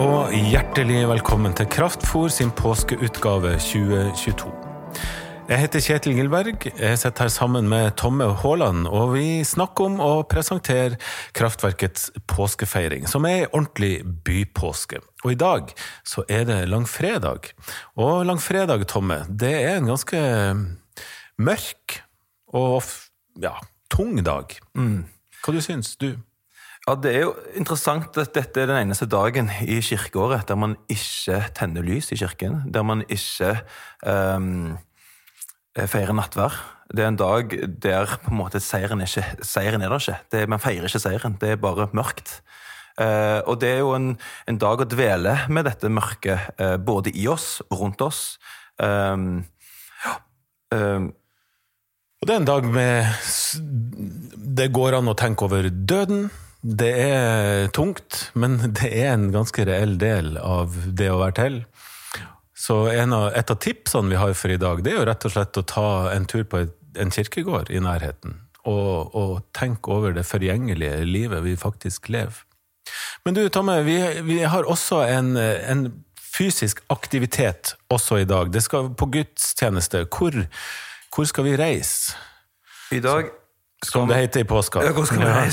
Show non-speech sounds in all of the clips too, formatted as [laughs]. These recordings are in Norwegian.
og hjertelig velkommen til Kraftfôr sin påskeutgave 2022. Jeg heter Kjetil Gilberg. Jeg sitter her sammen med Tomme Haaland, og vi snakker om å presentere Kraftverkets påskefeiring, som er ei ordentlig bypåske. Og i dag så er det langfredag. Og langfredag, Tomme, det er en ganske mørk og ja, tung dag. Hva du syns du? Ja, Det er jo interessant at dette er den eneste dagen i kirkeåret der man ikke tenner lys i kirken. Der man ikke um, feirer nattvær. Det er en dag der på en måte seieren er, ikke, seieren er der ikke. Det, man feirer ikke seieren. Det er bare mørkt. Uh, og det er jo en, en, dag å dvele med dette mørket, uh, både i oss og rundt oss. Um, ja. Um, og det er en dag med Det går an å tenke over døden. Det er tungt, men det er en ganske reell del av det å være til. Så av, et av tipsene vi har for i dag, det er jo rett og slett å ta en tur på en kirkegård i nærheten. Og, og tenke over det forgjengelige livet vi faktisk lever. Men du, Tomme, vi, vi har også en, en, fysisk aktivitet også i dag. Det skal på gudstjeneste. Hvor, hvor skal vi reise? I dag som det heter i påska. Ja,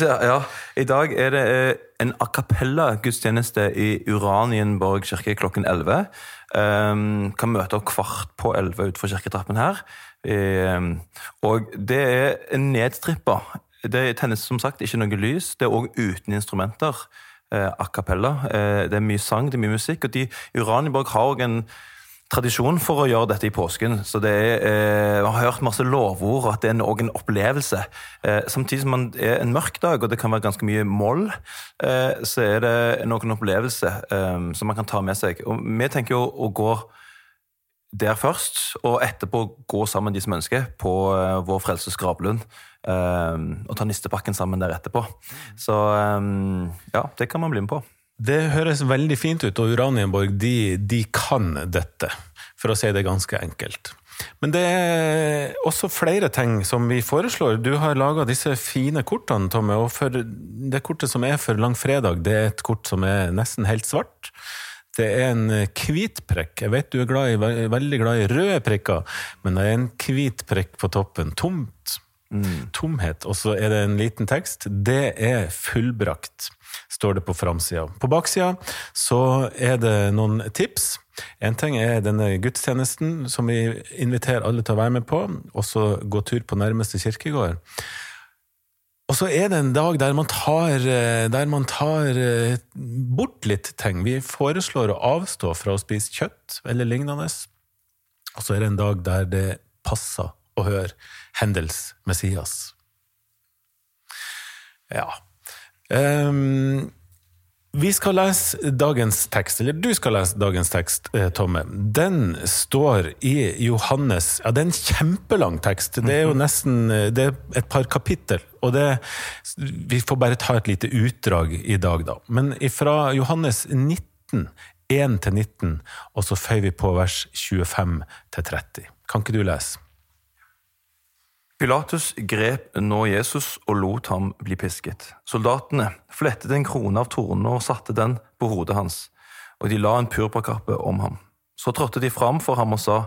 ja. ja, I dag er det eh, en a cappella-gudstjeneste i Uranienborg kirke klokken 11. Um, kan møte opp kvart på 11 utenfor kirketrappen her. Um, og det er en nedstrippa. Det tennes som sagt ikke noe lys. Det er òg uten instrumenter. Uh, a cappella. Uh, det er mye sang, det er mye musikk. Og de, Uranienborg har òg en tradisjon for å gjøre dette i påsken. Så det er, eh, Jeg har hørt masse lovord, og at det er òg en opplevelse. Eh, samtidig som man er en mørk dag, og det kan være ganske mye moll, eh, så er det nok en opplevelse eh, som man kan ta med seg. Og Vi tenker jo å gå der først, og etterpå gå sammen de som ønsker, på eh, Vår Frelses gravlund. Eh, og ta nistepakken sammen der etterpå. Så ja, det kan man bli med på. Det høres veldig fint ut, og Uranienborg de, de, kan dette, for å si det ganske enkelt. Men det er også flere ting som vi foreslår. Du har laga disse fine kortene, Tomme. Og for det kortet som er for langfredag, det er et kort som er nesten helt svart. Det er en hvit prekk. Jeg vet du er glad i, veldig glad i røde prikker, men det er en hvit prekk på toppen. Tomt. Mm. Tomhet. Og så er det en liten tekst. Det er fullbrakt står det på framsida. På baksida så er det noen tips. En ting er denne gudstjenesten som vi inviterer alle til å være med på, og så gå tur på nærmeste kirkegård. Og så er det en dag der man tar, der man tar eh, bort litt ting. Vi foreslår å avstå fra å spise kjøtt eller lignende. Og så er det en dag der det passer å høre Hendels Messias. Ja, Um, vi skal lese dagens tekst, eller du skal lese dagens tekst, eh, Tomme. Den står i Johannes Ja, det er en kjempelang tekst. Det er jo mhm. nesten eh, det er et par kapittel. Og det, vi får bare ta et lite utdrag i dag, da. Men fra Johannes 19, 1-19, og så føyer vi på vers 25 30. Kan ikke du lese? Pilatus grep nå Jesus og lot ham bli pisket. Soldatene flettet en krone av tornene og satte den på hodet hans, og de la en purpurkappe om ham. Så trådte de fram for ham og sa,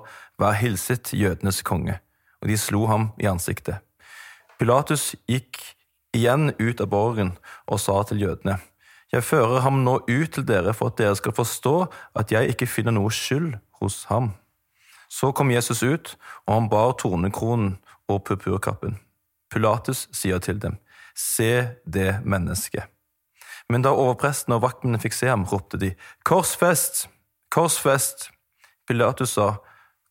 Vær hilset, jødenes konge, og de slo ham i ansiktet. Pilatus gikk igjen ut av borgen og sa til jødene, Jeg fører ham nå ut til dere for at dere skal forstå at jeg ikke finner noe skyld hos ham. Så kom Jesus ut, og han bar tornekronen og purpurkappen. Pilatus sier til dem, Se det mennesket. Men da overpresten og vaktmennene fikk se ham, ropte de, Korsfest! Korsfest! Pilatus sa,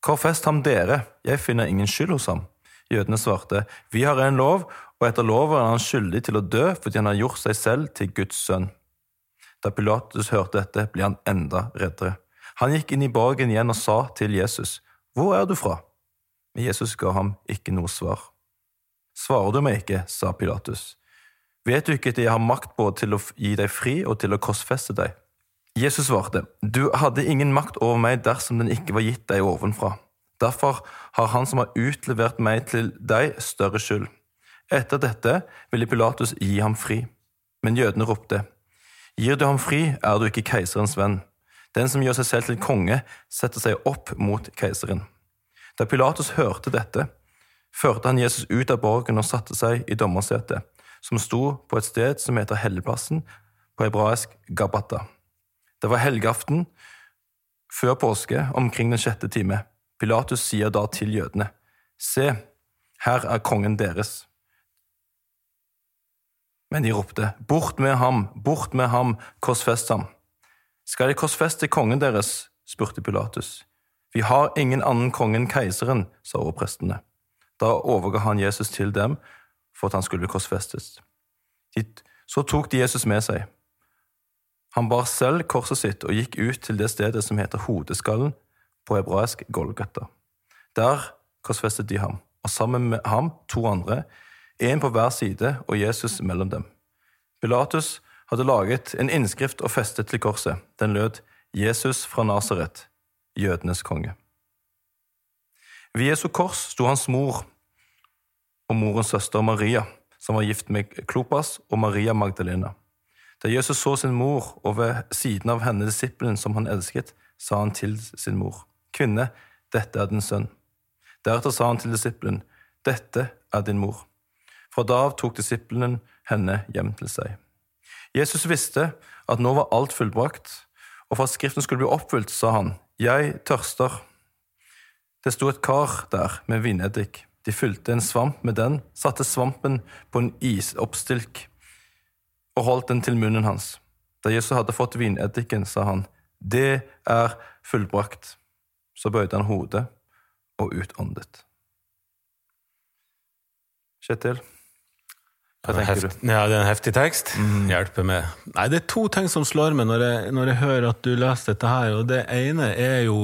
Korsfest ham dere, jeg finner ingen skyld hos ham. Jødene svarte, Vi har en lov, og etter loven er han skyldig til å dø fordi han har gjort seg selv til Guds sønn. Da Pilatus hørte dette, ble han enda reddere. Han gikk inn i borgen igjen og sa til Jesus, Hvor er du fra? Men Jesus ga ham ikke noe svar. Svarer du meg ikke, sa Pilatus. Vet du ikke at jeg har makt både til å gi deg fri og til å korsfeste deg? Jesus svarte, Du hadde ingen makt over meg dersom den ikke var gitt deg ovenfra. Derfor har han som har utlevert meg til deg, større skyld. Etter dette ville Pilatus gi ham fri. Men jødene ropte, Gir du ham fri, er du ikke keiserens venn. Den som gjør seg selv til konge, setter seg opp mot keiseren. Da Pilatus hørte dette, førte han Jesus ut av borgen og satte seg i dommersetet, som sto på et sted som heter Helligplassen, på hebraisk Gabata. Det var helgeaften før påske, omkring den sjette time. Pilatus sier da til jødene, Se, her er kongen deres. Men de ropte, Bort med ham, bort med ham, korsfest ham. Skal de korsfeste kongen deres? spurte Pilatus. Vi har ingen annen konge enn keiseren, sa overprestene. Da overga han Jesus til dem for at han skulle korsfestes. Så tok de Jesus med seg. Han bar selv korset sitt og gikk ut til det stedet som heter Hodeskallen, på hebraisk Golgata. Der korsfestet de ham, og sammen med ham to andre, én på hver side og Jesus mellom dem. Pilatus hadde laget en innskrift og festet til korset. Den lød Jesus fra Nasaret, jødenes konge. Ved Jesu kors sto hans mor og morens søster Maria, som var gift med Klopas og Maria Magdalena. Da Jesus så sin mor, og ved siden av henne disippelen som han elsket, sa han til sin mor, Kvinne, dette er din sønn. Deretter sa han til disippelen, Dette er din mor. Fra da av tok disippelen henne hjem til seg. Jesus visste at nå var alt fullbrakt, og for at Skriften skulle bli oppfylt, sa han, Jeg tørster. Det sto et kar der med vineddik. De fylte en svamp med den, satte svampen på en isoppstilk og holdt den til munnen hans. Da Jesus hadde fått vineddiken, sa han, Det er fullbrakt. Så bøyde han hodet og utåndet. Kjetil? Hva tenker du? Ja, det er en heftig tekst. Mm. Hjelper med. Nei, det er to ting som slår meg når jeg, når jeg hører at du leser dette her. Og det ene er jo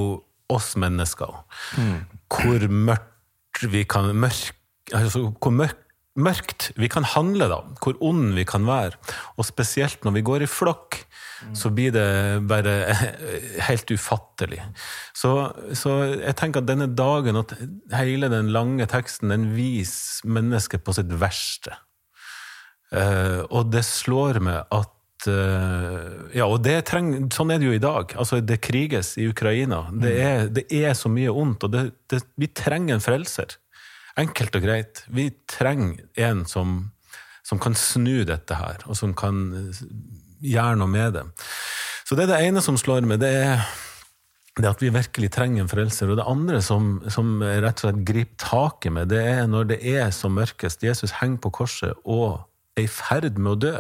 oss mennesker. Mm. Hvor mørkt vi kan mørk, altså, hvor mørk, mørkt vi kan handle, da. Hvor ond vi kan være. Og spesielt når vi går i flokk så blir det bare [laughs] helt ufattelig. Så, så, jeg tenker at denne dagen, at hele den lange teksten, den viser mennesket på sitt verste. Uh, og det slår meg at uh, Ja, og det trenger, sånn er det jo i dag. Altså, det kriges i Ukraina. Det mm. er, det er så mye ondt, og det, det, vi trenger en frelser. Enkelt og greit. Vi trenger en som, som kan snu dette her, og som kan gjøre noe med det. Så det er det ene som slår meg. det er det at vi virkelig trenger en frelser. Og det andre som, som rett og slett griper taket med, det er når det er som mørkest. Jesus henger på korset og er i ferd med å dø.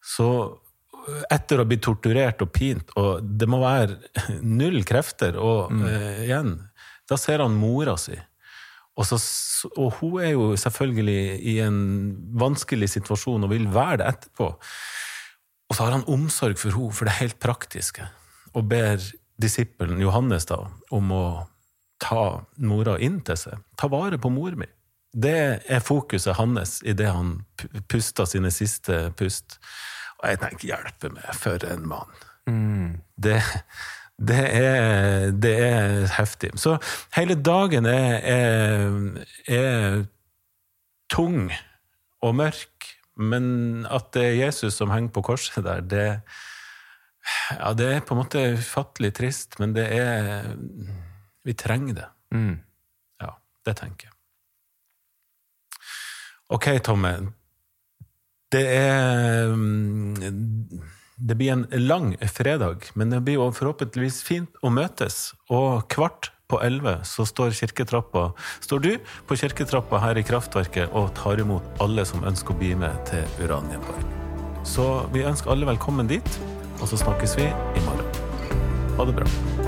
Så etter å ha blitt torturert og pint, og det må være [laughs] null krefter og mm. uh, igjen, da ser han mora si. Og, så, og, hun er jo selvfølgelig i en vanskelig situasjon og vil være det etterpå. Og så har han omsorg for henne, for det helt praktiske, og ber disippelen Johannes da, om å ta mora inn til seg. Ta vare på mor mi. Det er fokuset hans idet han puster sine siste pust. Og jeg tenker, hjelpe meg, for en mann. Mm. Det, det, er, det, er, heftig. Så hele dagen er, er, er tung og mørk, men at det er Jesus som henger på korset der, det, ja, det er på en måte ufattelig trist, men det er Vi trenger det. Mm. Ja, det tenker jeg. Ok, Tomme. Det er Det blir en lang fredag, men det blir jo forhåpentligvis fint å møtes. Og kvart på elleve så står kirketrappa Står du på kirketrappa her i Kraftverket og tar imot alle som ønsker å bli med til Uranienborg. Så vi ønsker alle velkommen dit, og så snakkes vi i morgen. Ha det bra.